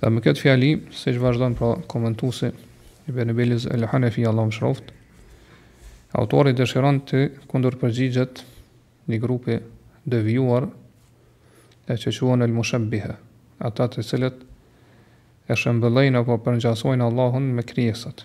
Dhe me këtë fjali, siç vazhdon pra komentusi Ibën Ebil Iz el-Hanefi, Allahu e mëshiroft, autori dëshiron t'i kundërpërgjigjet një grupi të devijuar e që quan el-mushebihe, ata të cilët e shëmbëllejnë apo përngjasojnë Allahun me krijesat.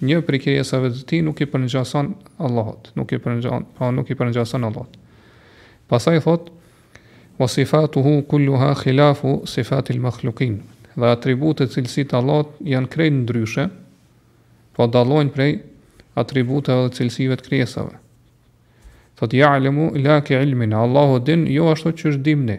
Një prej krijesave të Tij nuk i përngjason Allahut, nuk i përngjason, pra nuk i përngjason Allahut. Pastaj thotë wa sifatuhu kulluha khilafu sifati al-makhluqin. Dhe atributet e cilësitë e Allahut janë krejt ndryshe, po dallojnë prej atributeve dhe cilësive të krijesave. Thotë ja'lamu la ka ilmina, Allahu din jo ashtu siç dimë ne.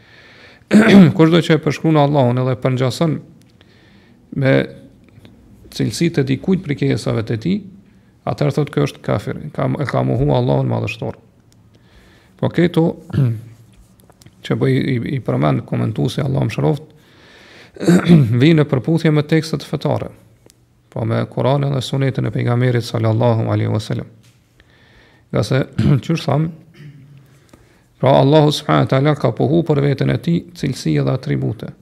Kushdo që e përshkruan Allahun edhe e përngjason me cilësitë e dikujt prej krijesave të tij, atëherë thotë ky është kafir, ka e ka mohu Allahun madhështor. Po këto që po i, i përmend komentuesi Allahu e mëshiroft, vijnë në përputhje me tekstet fetare, po me Kur'anin dhe Sunetin e pejgamberit sallallahu alaihi wasallam. Ngase, siç thamë, pra Allahu subhanahu wa taala ka pohu për veten e tij cilësi dhe atribute.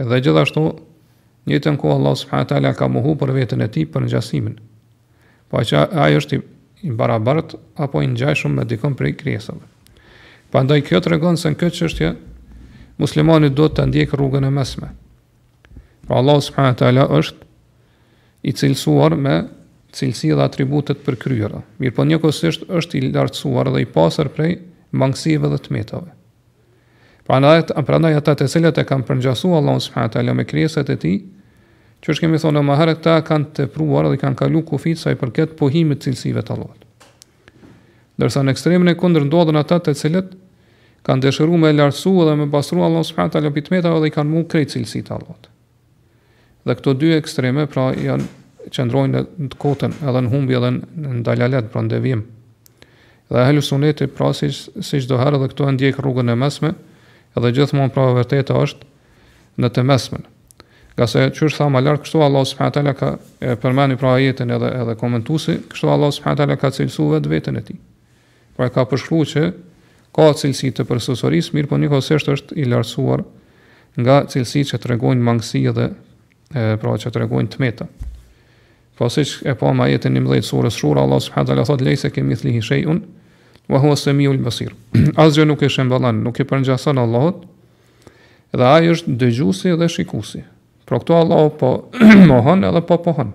Edhe gjithashtu, në të njëjtën kohë Allahu subhanahu wa taala ka mohu për veten e tij përngjasimin. Po që ai është i barabart apo i ngjashëm me dikon prej krijesave. Prandaj kjo tregon se në këtë çështje muslimani duhet të ndjekë rrugën e mesme. Pra Allahu subhanahu wa taala është i cilësuar me cilësi dhe atribute të përkryera, mirëpo njëkohësisht është i lartësuar dhe i pastër prej mangësive dhe të metave. Prandaj, prandaj ata të cilët e kanë përngjasu Allahun subhanahu wa taala me krijesat e tij, siç kemi thonë më herët këta e kanë tepruar dhe kanë kalu kufit sa i përket pohimit të cilësive të Allahut. Ndërsa në ekstremin e kundër ndodhen ata të cilët kanë dëshiru me lartësu dhe me pastru Allahun subhanahu wa taala prej të metave dhe i kanë mohu krejt cilësitë të Allahut. Dhe këto dy ekstreme, pra janë qëndrojnë në të kotën, edhe në humbje edhe në dalalet, pra në devijim. Dhe ehlu suneti, pra si, si qdo herë edhe këtu e ndjek rrugën e mesme, edhe gjithmonë pra e vërteta është në të mesmen. Ngase siç tha ma lartë, kështu Allah s.a. ka përmend pra ajetin edhe, edhe komentusi, kështu Allah s.a. ka cilësu vetë veten e ti. Pra ka përshkruar që ka cilësi të përsosurisë, mirëpo njëkohësisht është i lartësuar nga cilësitë që tregojnë mangësi dhe pra që tregojnë të meta. Po siç e pamë ajetin 11 të sures Shura, Allah subhanahu wa taala thotë lejse kemithlihi shejun, wa huwa samiul basir. Asgjë nuk i shëmbëllen, nuk i përngjason Allahut. Dhe ai është dëgjuesi dhe shikuesi. Pra këtu Allahu po mohon edhe po pohon.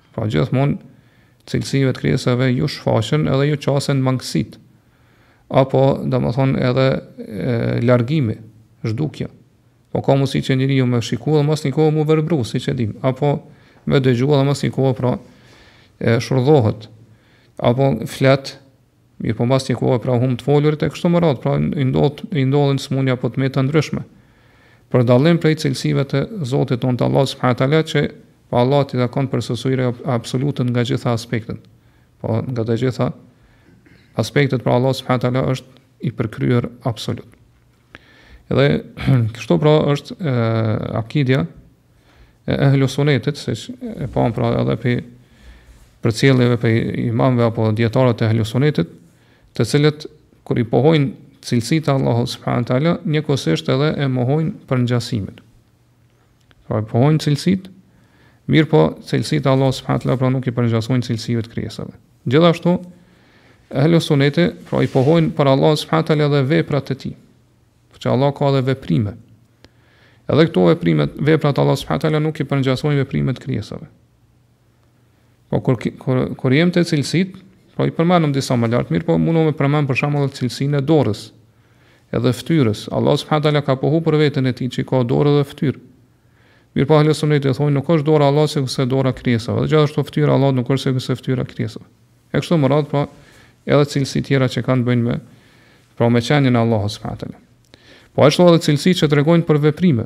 Pra gjithmonë cilësive të krijesave ju shfaqen edhe ju qasen mangësit, apo domethënë edhe e, largimi, zhdukja. Po ka mundësi që njeriu me shiku dhe mas një kohë mu verbru, siç e dim, apo me dëgju dhe mas një kohë pra e shurdhohet, apo flet Mirëpo mbas një kohë pra humb të folurit e kështu me radhë, pra i ndodh i ndodhin sëmundje apo të meta të ndryshme. Për dallim prej cilësive të Zotit tonë të Allahut subhanahu teala që pra Allahut i takon përsosuria absolute nga gjitha aspektet. Po nga të gjitha aspektet pra Allahu subhanahu teala është i përkryer absolut. Edhe kështu pra është e, akidja e ehlu sunetit, siç e pamë pra edhe prej përcjelljeve prej imamve apo djetarët e ehlu sunetit, të cilët kur i pohojnë cilësit e Allahut subhanahu taala, njëkohësisht edhe e mohojnë përngjasimin. Pra i pohojnë cilësit, mirëpo cilësit e Allahut subhanahu taala pra nuk i përngjasojnë cilësive të krijesave. Gjithashtu ehlu suneti pra i pohojnë për Allahun subhanahu taala edhe veprat e tij. Që Allah ka edhe veprime. Edhe këto veprime, veprat e Allahut subhanahu taala nuk i përngjasojnë veprimeve të krijesave. Po kur kur, kur jem te cilësit, po i përmendëm disa më lart, mirëpo mundemi me përmend për shembull edhe cilësinë e dorës. Edhe fytyrës. Allah subhanahu taala ka pohu për veten e tij që ka dorë dhe fytyrë. Mirëpo ehlu suneti thonë nuk është dora e Allahut sikurse dora e krijesave. Dhe gjithashtu fytyra e Allahut nuk është sikurse fytyra e krijesave. E kështu me radh pra edhe cilësi tjera që kanë të bëjnë me pra me qenien e Allahut subhanahu taala. Po ashtu edhe cilësi që tregojnë për veprime.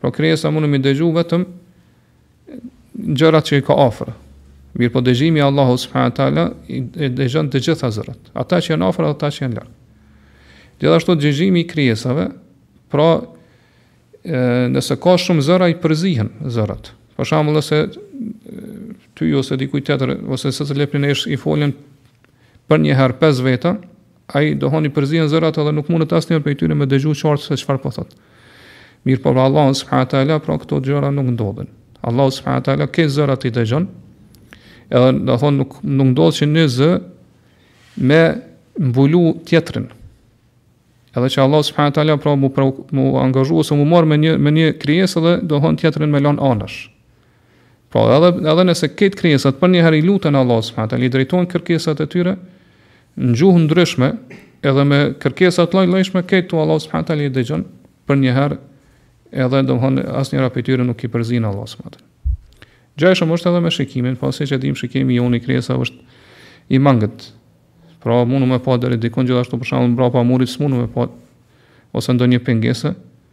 Pra krijesa mund m'i dëgju vetëm gjërat që i ka afër. Mirëpo dëgjimi i Allahut subhanahu wa taala i dëgjon të gjitha zërat, ata që janë afër dhe ata që janë larg. Gjithashtu dëgjimi i krijesave, pra e, nëse ka shumë zëra i përzihen zërat. Për shembull, nëse ty ose dikujt tjetër ose secilit prej nesh i folën përnjëherë pesë veta, Ai domethanë i përzihen zërat edhe nuk mundet asnjërin prej tyre me dëgju qartë se çfarë po thot. Mirëpo Allah subhanahu wa taala pra këto gjëra nuk ndodhin. Allah subhanahu wa taala krejt zërat i dëgjon. Edhe domethon nuk nuk ndodh që një zë me mbulu tjetrin. Edhe që Allah subhanahu wa taala pra mu pra, mu angazhu ose mu marr me një me një krijesë edhe domethon tjetrën me lën anash. Pra, edhe, edhe nëse krejt krijesat përnjëherë i luten Allahut s.w.t. i drejtojnë kërkesat e tyre, në gjuhë të ndryshme, edhe me kërkesa të llojllojshme, krejt Allahu s.w.t. i dëgjon përnjëherë, edhe domethënë asnjëra prej tyre nuk i përzihen Allahut s.w.t. Ngjashëm është edhe me shikimin, pra po siç e dim shikimi jonë i krijesave është i mangët. Pra, mundemi me pa deri dikun gjithashtu për shembull mbrapa murit, s'mundemi me pa ose ndonjë pengese,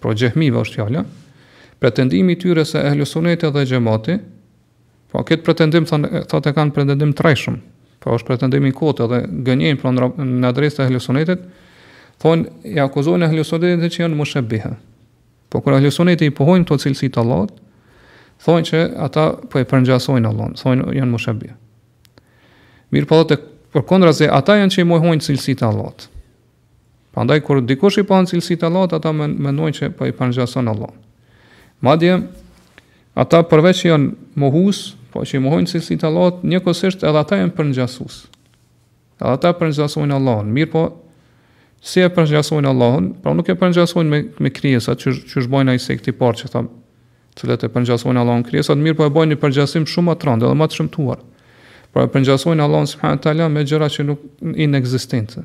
Pra xehmive është fjala. Pretendimi i tyre se ehlu suneti dhe xhemati, po pra, këtë pretendim thonë thotë kanë pretendim të rrejshëm. Po pra, është pretendim i kotë dhe gënjejnë pra në adresë të ehlu sunetit, thonë i akuzojnë ehlu sunetit që janë mushabiha. Po kur ehlu suneti i pohojnë këto cilësi të Allahut, thonë që ata po e përngjasojnë Allahun, thonë janë mushabiha. Mirë po thotë përkundrazi, ata janë që i mohojnë cilësitë e Allahut. Prandaj kur dikush i pohon cilësitë e Allahut, ata mendojnë që po e përngjason Allahun. Madje ata përveç që janë mohues, po që i mohojnë cilësitë e Allahut, njëkohësisht edhe ata janë përngjasues. Edhe ata përngjasojnë Allahun, mirë po si e përngjasojnë Allahun, pra nuk e përngjasojnë me me krijesat që që siç bojnë ai sekti i parë që thonë, të cilët e përngjasojnë Allahun krijesat, mirë po e bëjnë një përngjasim shumë më të rëndë dhe më të shëmtuar. Pra e përngjasojnë Allahun subhanahu teala me gjëra që nuk janë ekzistente,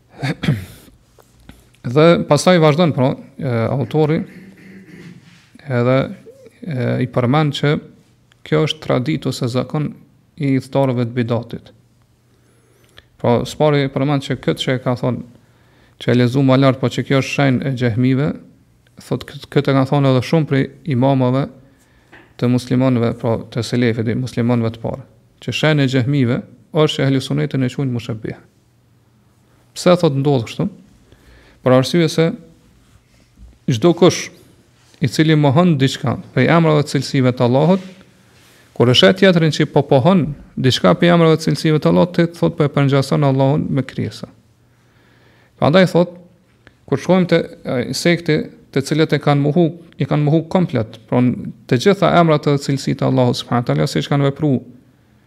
dhe pastaj vazhdon pra, e, autori edhe e, i përmend që kjo është traditë ose zakon i ithtarëve të bidatit. Pra, së pari i përmend që këtë që e ka thonë, që e lexu ma lartë, po që kjo është shenjë e xhehmive, thot, këtë e ka thonë edhe shumë prej imamëve të muslimanve, pra të selefit, muslimanve të parë, që shenjë e xhehmive, është që ehlu sunetin e quajnë mushabiha. Pse thot ndodh kështu? Për arsye se çdokush i cili mohon diçka prej emrave të cilësive të Allahut, kur e sheh tjetrin që po pohon diçka prej emrave të cilësive të Allahut, thot po e përngjason Allahun me krijesa. Prandaj thot kur shkojmë te sekte të cilët e kanë mohu, i kanë mohu komplet, pra të gjitha emrat e cilësitë e Allahut subhanahu teala siç kanë vepruar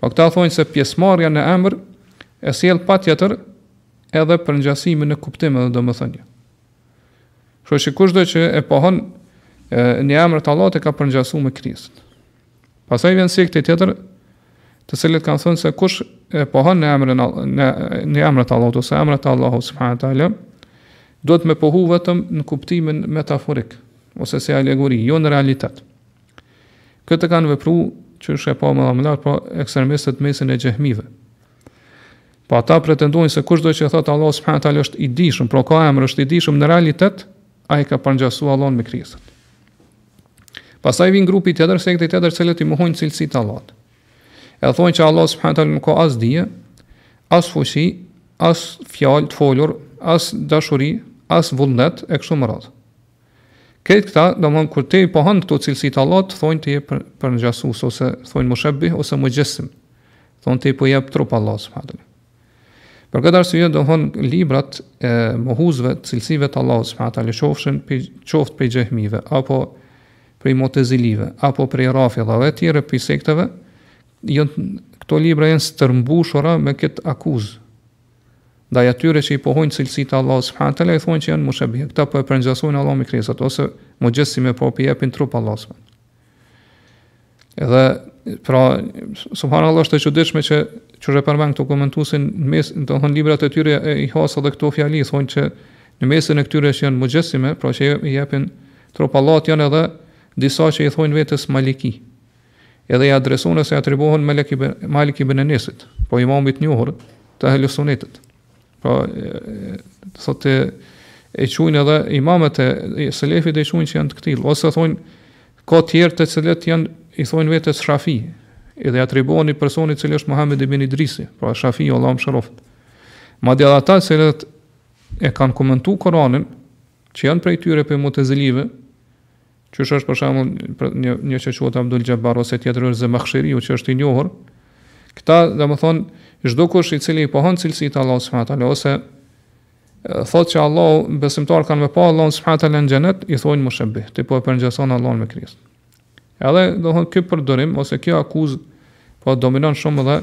Po këta thonë se pjesëmarrja në emër e sjell patjetër edhe përngjasimin në kuptim edhe domethënie. Kështu që kushdo që e pohon një emër të Allahut e ka përngjasuar me krijesën. Pastaj vjen sekti tjetër, të cilët kanë thënë se kush e pohon në emrin në në emrin e Allahut ose emrat e Allahut subhanahu wa taala, duhet me pohu vetëm në kuptimin metaforik ose si alegori, jo në realitet. Këtë kanë vepru, që është e pa më dhamëlar, pra ekstremistët mesin e xhehmive. Po ata pretendojnë se kushdo që e thotë Allah subhanahu teala është i dijshëm, pra ka emër është i dijshëm në realitet, ai e ka përngjasu Allahun me krijesat. Pastaj vjen grupi tjetër, sekti tjetër të cilët i mohojnë cilësitë e Allahut. E thonë që Allah subhanahu teala nuk ka as dije, as fuqi, as fjalë të folur, as dashuri, as vullnet, e kështu me radhë. Krejt këta, domethënë kur ti i pohon këto cilësi të Allahut, thonë ti je për, për përngjasus, ose thonë mushebih, ose muxhesim. Thonë ti po i jep trup Allahut subhanahu teala. Për këtë arsye, domethënë librat e mohuzve cilësive të Allahut subhanahu teala, le qofshin prej, qoftë prej xhehmive, apo prej mutezilive, apo prej rafidive e tjera prej sekteve, janë, këto libra janë të stërmbushura me këtë akuzë, Ndaj atyre që i pohojnë cilësitë të Allahut subhanahu teala i thonë që janë mushabih. Këta po e përngjasojnë Allahun me krijesat ose muxhessim e po i jepin trup Allahut subhanahu. Edhe pra subhanallahu është e çuditshme që ç'e përmend këtu komentuesi në mes, do të thonë librat e tyre e i has edhe këto fjali thonë që në mesin e këtyre që janë muxhessime, pra që i japin trup Allahut janë edhe disa që i thonë vetes maliki. Edhe i adresohen ose i atribuohen Malik ibn Malik ibn Enesit, po imamit të njohur të Ehlus Sunnetit. Po thotë e quajn edhe imamët e selefit e quajn që janë të këtill, ose thonë ka të tjerë të cilët janë i thonë vetes Shafi, edhe atribuohen një personi i cili është Muhammed ibn Idrisi, pra Shafi Allahu e mëshiroftë. Madje ata që e kanë komentuar Kur'anin, që janë prej tyre prej mutezilive, Qysh është për shembull për një një që quhet Abdul Xhabbar ose tjetri është Zemahshiriu që është i njohur. Këta, domethënë, çdo kush i cili i pohon cilësitë e Allahut subhanahu teala ose thotë që Allahu besimtar kanë me pa Allahun subhanahu teala në xhenet, i thonë mushabbih, ti po e përngjason Allahun me krijesë. Edhe domethënë ky përdorim ose kjo akuzë po dominon shumë edhe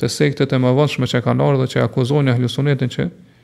te sektet e mëvonshme që kanë ardhur dhe që akuzojnë ehlu sunetin që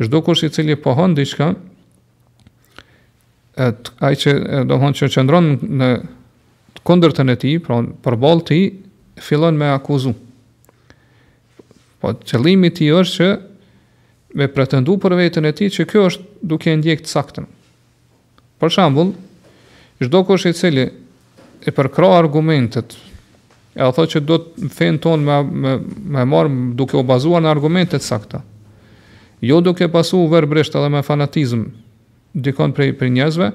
Çdo kush i cili pohon diçka, e ai që do të thotë që qëndron në kundërtën e tij, pra përballë tij fillon me akuzu. Po qëllimi i tij është që me pretendu për veten e tij që kjo është duke ndjek të saktën. Për shembull, çdo kush i cili i përkrah argumentet, ee thotë që do ta fenë tonë me, me, me marrë duke u bazuar në argumente të sakta, jo duke pasu verbrisht edhe me fanatizm dikon prej, prej njerëzve,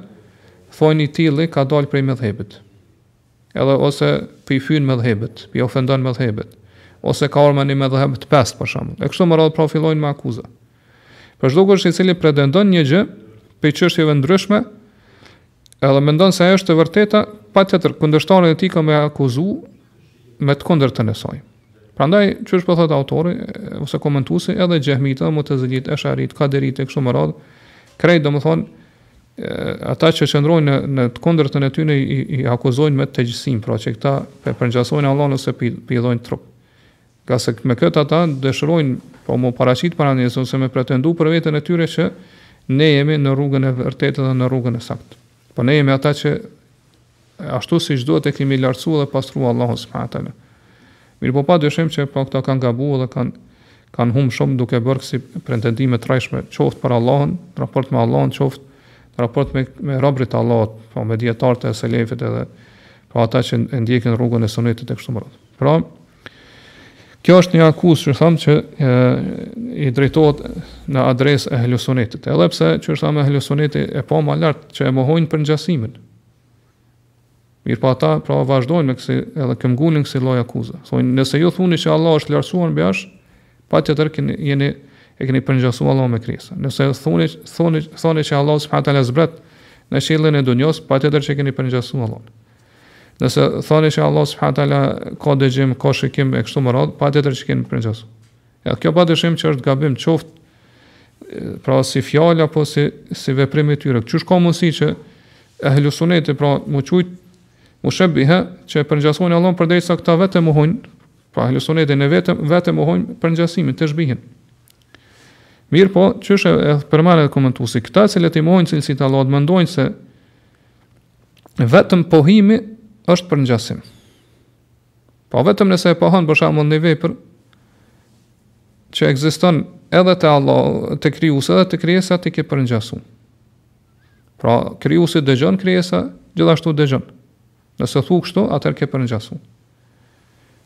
thojnë i tilli ka dalë prej medhhebit. edhe ose po i fyn medhhebet, po i ofendon medhhebet, ose ka formu një medhheb të pestë për shembull. E kështu me radhë pra fillojnë me akuza. Pra çdo kush i cili pretendon një gjë prej çështjeve të ndryshme, edhe mendon se ajo është e vërteta, patjetër kundërshtarët e tij kanë me akuzu me të kundërtën e saj. Prandaj, qysh po thotë autori, ose komentusi, edhe xhehmitë, mutezilitë, esharitë, kaderitë, e kështu me radhë, krejt, domethënë, ata që qëndrojnë në në të kundërtën e tyre i, i akuzojnë me texhsim, pra që këta pe përngjasojnë Allahun ose pi, pi dhojnë trup. Kurse me këtë ata dëshirojnë po me u paraqit para njerëzve ose me pretendu për veten e tyre që ne jemi në rrugën e vërtetë dhe në rrugën e saktë. Po ne jemi ata që ashtu si që duhet e kemi lartësu dhe pastru Allahun subhanahu taala. Mirëpo pa dyshim që po këta kanë gabu dhe kanë kanë humb shumë duke bërë kësi pretendime të rrejshme, qoftë për Allahun, në raport me Allahun, qoftë në raport me, me robërit e Allahut, po me dijetarët e selefit edhe, po ata që e ndjekin rrugën e sunetit e kështu më Pra, Kjo është një akuzë që thamë që e, i drejtohet në adresë ehlu sunetit. Edhe pse qysh thamë ehlu suneti e pamë ma lart që e mohojnë përngjasimin. Mirëpo po ata, pra vazhdojnë me kësi, edhe këmbëngulin kësi lloj akuzë. Thojnë, nëse ju thuni që Allah është lartësuar mbi arsh, pa atëherë keni, jeni, e keni përngjasu Allahun me krijesa. Nëse thuni, thuni, thuni që Allah subhanahu teala zbret në qiellin e dunjas, patjetër që keni përngjasu Allahun. Nëse thoni që Allah subhanahu wa taala ka dëgjim, ka shikim e kështu me radhë, patjetër që keni përngjasu. Ja kjo pa dyshim që është gabim qoftë pra si fjalë apo si si veprim i tyre. Qysh ka mundësi që ehlu suneti pra m'u qujt mushebihe që e përngjasojnë Allah përderisa këta vetë e mohojnë, pra ehlu suneti në vetë, vetë e mohojnë përngjasimin, teshbihin. Mirëpo, qysh e përmenda dhe komentuesi këta të cilët i mohojnë cilësitë e Allahut, mendojnë se vetëm pohimi është përngjasim. Po vetëm nëse e pohon për shembull një vepër që ekziston edhe te Allahu, te krijuesi edhe te krijesa ti ke përngjasu. Pra, krijuesi dëgjon, krijesa gjithashtu dëgjon. Nëse thu kështu, atëherë ke përngjasu.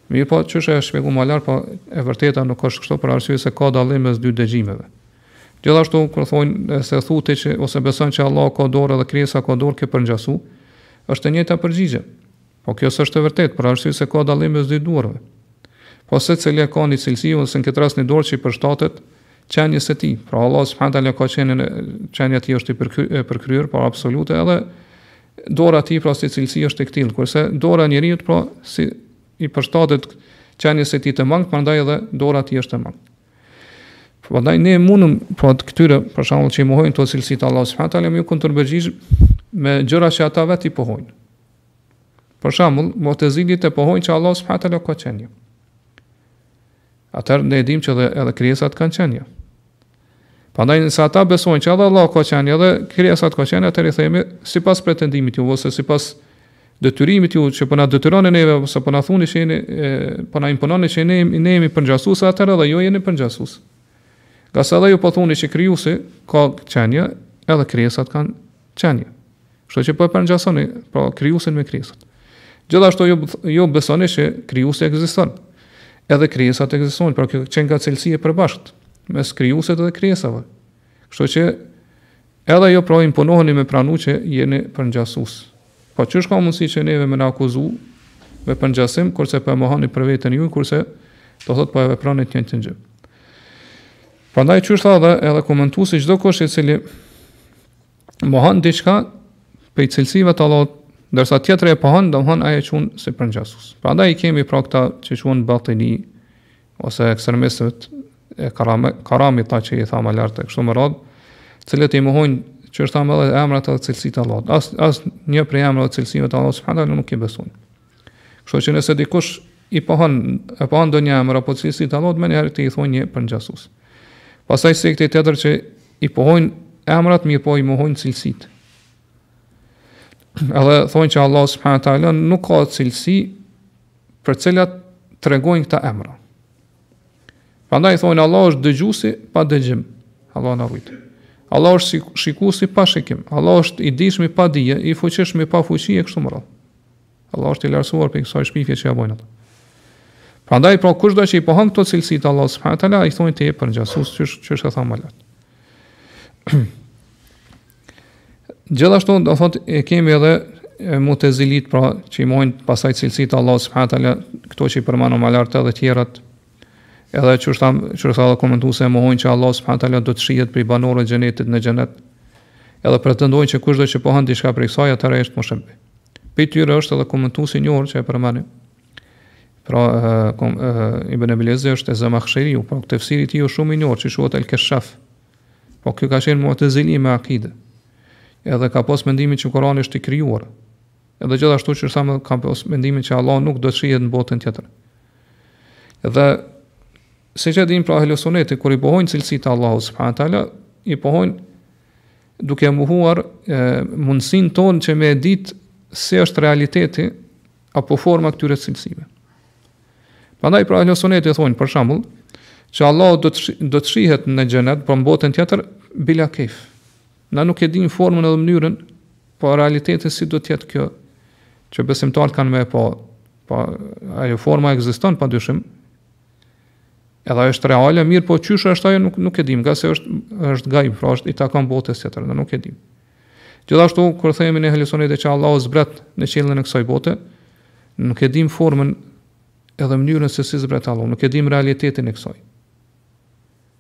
Mirëpo, qysh e shpjegum më lart, po e vërteta nuk është kështu për arsye se ka dallim mes dy dëgjimeve. Gjithashtu, kur thonë se thu ti që ose beson që Allahu ka dorë dhe krijesa ka dorë ke përngjasu, është e njëjta përgjigje. Po kjo s'është e vërtetë për arsye se ka dallim mes dy duarve. Po secili e ka një cilësi ose në këtë rast një dorë që i përshtatet qenies së tij. Pra Allah subhanahu taala ka qenien qenia e tij është e përkryer, po absolute edhe Dora e tij pra si cilësi është e këtillë, kurse dora e njeriut pra si i përshtatet qenies së tij të mangët, prandaj edhe dora e tij është e mangët. Prandaj ne mundum pra të këtyre për shembull që i mohojnë këto cilësi të Allahut subhanahu teala me ju kundërpërgjigj me gjëra që ata vetë i pohojnë. Për shembull, Mu'tazilit e pohojnë që Allahu subhanahu teala ka qenie. Atëherë ne e dimë që edhe, edhe krijesat kanë qenie. Prandaj nëse ata besojnë që edhe Allahu ka qenie, edhe krijesat kanë qenie, atëherë i themi sipas pretendimit juve ose sipas detyrimit juve që po na detyroni neve ose po na thoni që jeni po na impononi që ne ne jemi përngjasues atëherë edhe ju jeni përngjasues. Ngase edhe ju po thoni që krijuesi ka qenie, edhe krijesat kanë qenie. Kështu që po e përngjasoni, pra krijuesin me krijesat. Gjithashtu ju ju besoni se krijuesi ekziston. Edhe krijesat ekzistojnë, pra kjo qenka cilësi e përbashkët mes krijuesit dhe krijesave. Kështu që edhe ju pra imponoheni me pranu që jeni përngjasues. Po qysh ka mundësi që neve me na akuzu me përngjasim kurse po e mohoni për veten ju kurse do thot po e veproni të njëjtën gjë. Prandaj qysh tha edhe edhe komentuesi çdokush i cili mohon diçka prej cilësive të Allahut, ndërsa tjetri e pohon, domthon ai e quan si përngjasus. Prandaj i kemi pra këta që quhen batini ose ekstremistët e karami, karamita që i tha më lart kështu me radhë, të cilët i mohojnë qysh thamë edhe emrat edhe cilësitë të Allahut. As asnjë prej emrave cilësive të Allahut subhanahu taala nuk i beson. Kështu që nëse dikush i pohon e pohon ndonjë emër apo cilësi të Allahut, menjëherë ti i thonë je përngjasus. Pastaj sekti tjetër që i pohojnë emrat, mirëpo i mohojnë cilësitë. Edhe thonë që Allah subhanahu taala nuk ka cilësi për cilat tregojnë këta emra. Prandaj thonë Allah është dëgjusi pa dëgjim. Allah na rujt. Allah është shikusi pa shikim. Allah është i dishmi pa dije, i fuqishmi pa fuqi e kështu me radhë. Allah është i lartësuar prej kësaj shpifje që ja bojnë ata. Prandaj, pra kushdo që i pohon këto cilësi të Allah subhanahu wa taala, i thonë ti je përngjasus qysh qysh e thamë më lart. Gjithashtu do thotë i kemi edhe mutezilit pra që i mohojnë pastaj cilësi të Allah subhanahu wa taala, këto që i përmendëm më lart edhe të tjerat, Edhe qysh tha, qysh tha dhe komentuesi e mohojnë që Allahu subhanahu wa taala do të shihet prej banorëve të xhenetit në xhenet. Edhe pretendojnë që kushdo që pohon diçka prej kësaj atëherë është mushebih. Prej tyre është edhe komentuesi i njohur që e përmendën. Pra, kom, Ibn Abil Izi është e Zamakhsheri, pra, ky tefsiri i tij është shumë i njohur, që quhet El Keshaf. Po, ky ka qenë mutezili me akide. Edhe ka pas mendimin që Kurani është i krijuar. Edhe gjithashtu qysh thamë ka pas mendimin që Allah nuk do të shihet në botën tjetër. Dhe siç e dimë pra ehlu suneti, kur i pohojnë cilësi të Allahu subhanahu taala, i pohojnë duke mohuar mundësinë tonë që me e ditë si është realiteti apo forma e këtyre cilësive. Prandaj pra ehlu suneti e thonë për shembull, që Allahu do të do të shihet në xhenet, pra në botën tjetër bila kejf. Na nuk e dim formën edhe mënyrën, po realiteti si do të jetë kjo që besimtarët kanë me pa. Po ajo forma ekziston pa dyshim. Edhe është reale, mirëpo qysh është ajo nuk nuk e dim, ngase është është gajb, pra është i takon botës tjetër, ne nuk e dim. Gjithashtu kur themi ne ehli suneti që Allahu zbret në qiellin e kësaj bote, nuk e dim formën edhe mënyrën se si zbret Allahu, nuk e dim realitetin e kësaj.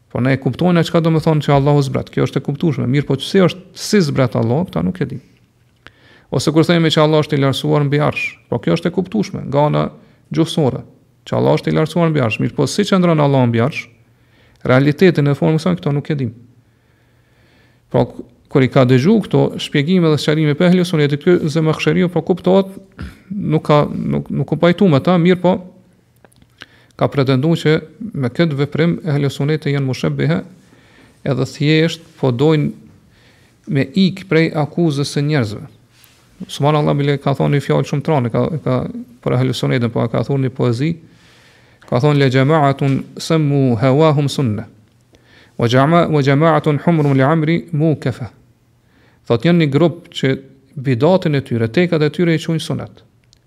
Po ne e kuptojmë çka do me thonë që Allahu zbret, kjo është e kuptushme, mirëpo qysh është si zbret Allah, këta nuk e dim. Ose kur themi që Allah është i lartësuar mbi arsh, po kjo është e kuptushme, nga ana gjuhësore, që Allah është i lartësuar mbi arsh, mirëpo si qëndron Allahu mbi arsh, realitetin e formës na këta nuk e dim. Po kur i ka dëgju këto shpjegime dhe sqarime prej ehli sunetit ky Zemahsheriu po kuptohet nuk ka nuk nuk u pajtu me ta mirëpo ka pretendu që me këtë veprim ehli suneti janë mushebihe edhe thjesht po dojnë me ik prej akuzës së njerëzve. Subhan Allah, bile ka thonë një fjallë shumë të ranë, ka, ka për ehli sunetin po ka thonë një poezi, ka thonë le xhemaatun semmu hewahum sunne, we xhemaatun humrun le amri mukefe. Thot janë një grup që bidatin e tyre, tekat e tyre i qujnë sunet.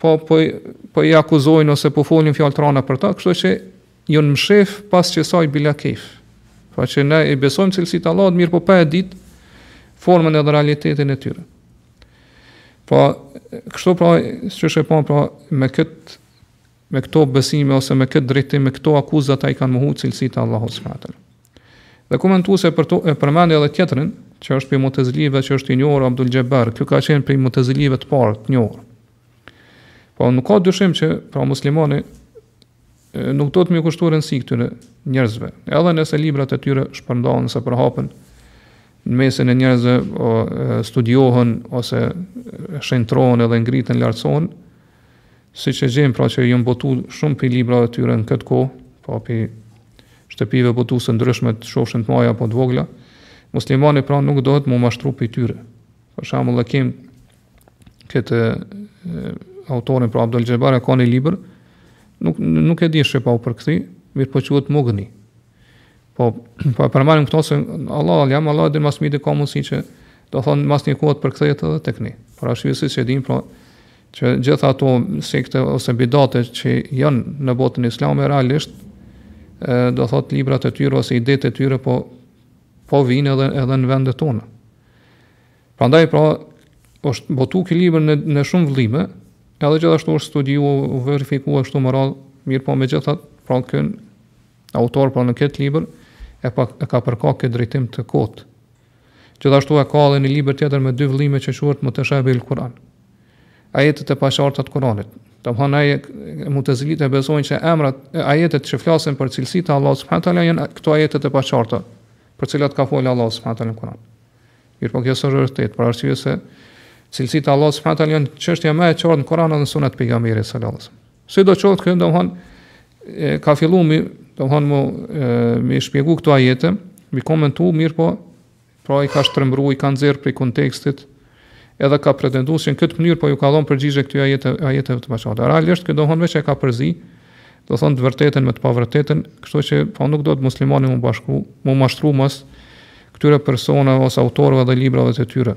Po po po i akuzojnë ose po folin fjalë të rana për ta, kështu që janë mshef pas kësaj bila kejf. Pra që ne i besojmë cilësitë e Allahut, mirëpo pa e ditë formën edhe realitetin e tyre. Po kështu pra, qysh e pa, pra me këtë me këto besime ose me këtë drejtim, me këto akuza ata i kanë mohu cilësitë e Allahut subhanahu Dhe komentuesi po e përmend edhe tjetrin, që është prej Mutezilive që është i njohur Abdul Xhebar, ky ka qenë prej Mutezilive të parë të njohur. Po nuk ka dyshim që pra muslimani nuk duhet me u kushtu rëndësi këtyre njerëzve. Edhe nëse librat e tyre shpërndahen ose përhapen në mesin e njerëzve, o, studiohen ose shenjtrohen edhe ngriten, lartësohen, Siç e gjejmë pra që janë botu shumë prej librave të tyre në këtë kohë, pra prej shtëpive botuese ndryshme qofshin të mdhaja apo të vogla, muslimani pra nuk duhet me u mashtru prej tyre. Për shembull e kem këtë autorin pra Abdul Xhebar e ka një libër, nuk, nuk e di shqip a u përkthy, mirëpo quhet Mugni, Po, po e përmendim këto se Allahu alem, Allahu e di më së miri ka mundësi që do thonë mas një kohe të përkthehet edhe tek ne. Por ashtu siç e dim, pra, që gjitha ato sekte ose bidate që janë në botën islame, realisht, do thotë librat e tyre ose idetë e tyre, po, po vinë edhe, edhe në vendet tona. Prandaj, pra, është botu ky libër në, në shumë vëllime, edhe gjithashtu është studiu, verifiku e kështu me radhë, mirëpo megjithatë, pra ky, Autor pra në këtë libër e, pra, e ka përkrah këtë drejtim të kotë. Gjithashtu e ka edhe një libër tjetër me dy vëllime që quhet Muteshabih el Kur'an. Ajetet e paqarta të Kur'anit. Domethënë ai, mutezilitë besojnë që emrat, ajetet që flasin për cilësitë e Allah s.w.t. janë këto ajetet e paqarta, për cilat ka folë Allah s.w.t. në Kur'an. Mirëpo kjo s'është e vërtetë, për arsye se cilësitë e Allah s.w.t. janë çështja më e qartë në Kur'an dhe në sunet e pejgamberit Sidoqoftë kjo, domethënë ka fillu m'i, domethanë, m'i shpjegu këto ajete, m'i komentu, mirëpo, pra i ka shtrembru, i ka nxjerr prej kontekstit, edhe ka pretendu, se në këtë mënyrë, po ju ka dhanë përgjigje këtyre ajete, ajeteve të paqarta. Realisht, këtu domethanë veç e ka përzi, domethanë të vërtetën me të pavërtetën, kështu që pra nuk duhet muslimani me u bashku, me u mashtru mas këtyre personave ose autorëve dhe librave të tyre.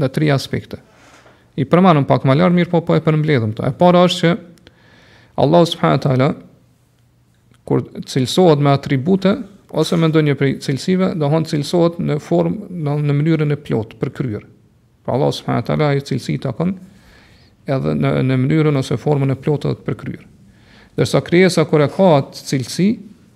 në tri aspekte. I përmendëm pak më lart, mirëpo po e përmbledhim këtu. E para është që Allahu subhanahu wa taala kur cilësohet me atribute ose me ndonjë prej cilësive, domethanë cilësohet në formë në, në mënyrën e plotë, përkryer. Pra Allahu subhanahu wa taala atë cilësi e ka edhe në në mënyrën ose formën e plotë të përkryer. Ndërsa krijesa kur e ka atë cilësi,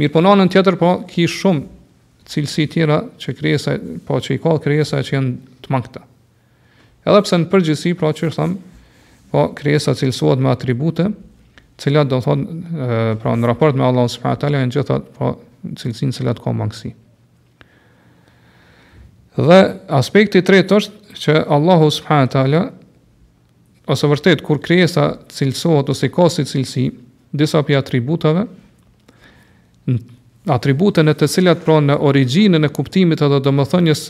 Mirëpo në anën tjetër po ki shumë cilësi tjera që krijesa po që i ka krijesa që janë të mangëta. Edhe pse në përgjithësi pra siç thamë po krijesa cilësohet me atribute, të cilat domethanë pra në raport me Allahun subhanahu teala janë gjithë po cilësi në të cilat ka mangësi. Dhe aspekti i tretë është që Allahu subhanahu teala Ose vërtet kur krijesa cilësohet ose i ka si cilësi disa prej atributeve, atribute në të cilat pra në origjinën e kuptimit edhe domethënies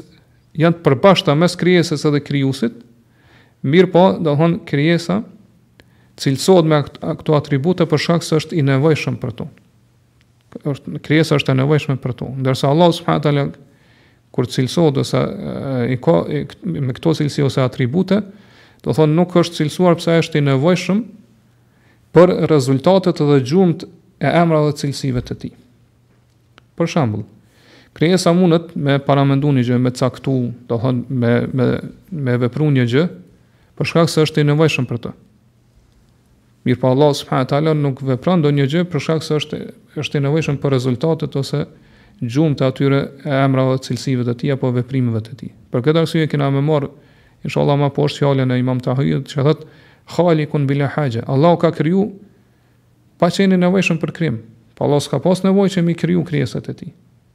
janë të përbashkëta mes krijesës edhe krijuesit, mirëpo, domethanë krijesa cilësohet me këto atribute për shkak se është i nevojshëm për to. është krijesa është e nevojshme për to. Ndërsa Allah subhanahu taala kur cilësohet ose i ka me këto cilësi ose atribute, domethanë nuk është cilësuar pse është i nevojshëm për rezultatet dhe gjurmët e emrave dhe cilësive të tij. Për shembull, krijesa mundet me paramendu një gjë, me caktu, domethanë me me me vepru një gjë, për shkak se është i nevojshëm për të. Mirëpo po Allah subhanahu wa taala nuk vepron ndonjë gjë për shkak se është është i nevojshëm për rezultatet ose gjurmët e atyre emrave dhe cilësive të tij apo veprimeve të tij. Për këtë arsye kena me marr inshallah më poshtë fjalën e Imam Tahaviut që thotë Khalikun bila haja. Allah ka kriju pa qenë i nevojshëm për krijim. Pra po Allah s'ka pas nevojë që m'i kriju krijesat e tij.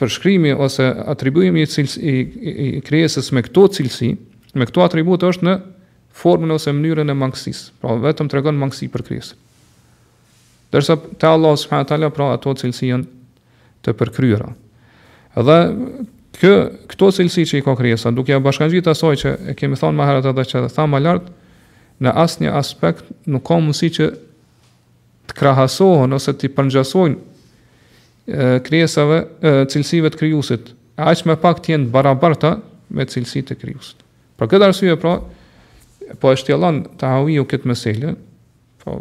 përshkrimi ose atribuimi i cilësisë i, i, i krijesës me këto cilësi, me këto atribute është në formën ose mënyrën e mangësisë. Pra vetëm tregon mangësi për krijesën. Dërsa te Allahu subhanahu wa taala pra ato cilësi janë të përkryera. Dhe k, këto cilësi që i ka krijesa, duke ia bashkangjitur asaj që e kemi thënë më herët edhe që e thamë lart, në asnjë aspekt nuk ka mundësi që të krahasohen ose të përngjasojnë krijesave, cilësive të krijuesit, e aq më pak të jenë të barabarta me cilësitë e krijuesit. Për këtë arsye pra, po e shtjellon Tahawiu këtë meselë, po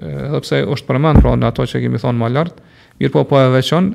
edhe pse është përmend pra në ato që kemi thënë më lart, mirëpo po e veçon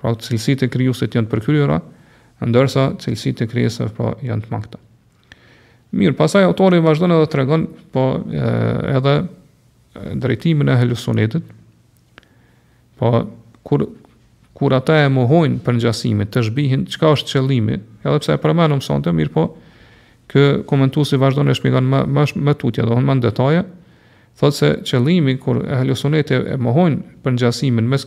Pra cilësitë e krijuesit janë të përkryera, ndërsa cilësitë e krijesave po janë të mangëta. Mirë, pasaj autori vazhdon edhe tregon po edhe drejtimin e Ehli Sunetit. Po kur kur ata e mohojnë përngjasimin, teshbihin, çka është qëllimi? Edhe pse e përmendëm sonte, mirëpo kë komentuesi vazhdon e shpjegon më më më tutje, domthonë më në detaje, thotë se qëllimi kur Ehli Suneti e mohojnë përngjasimin mes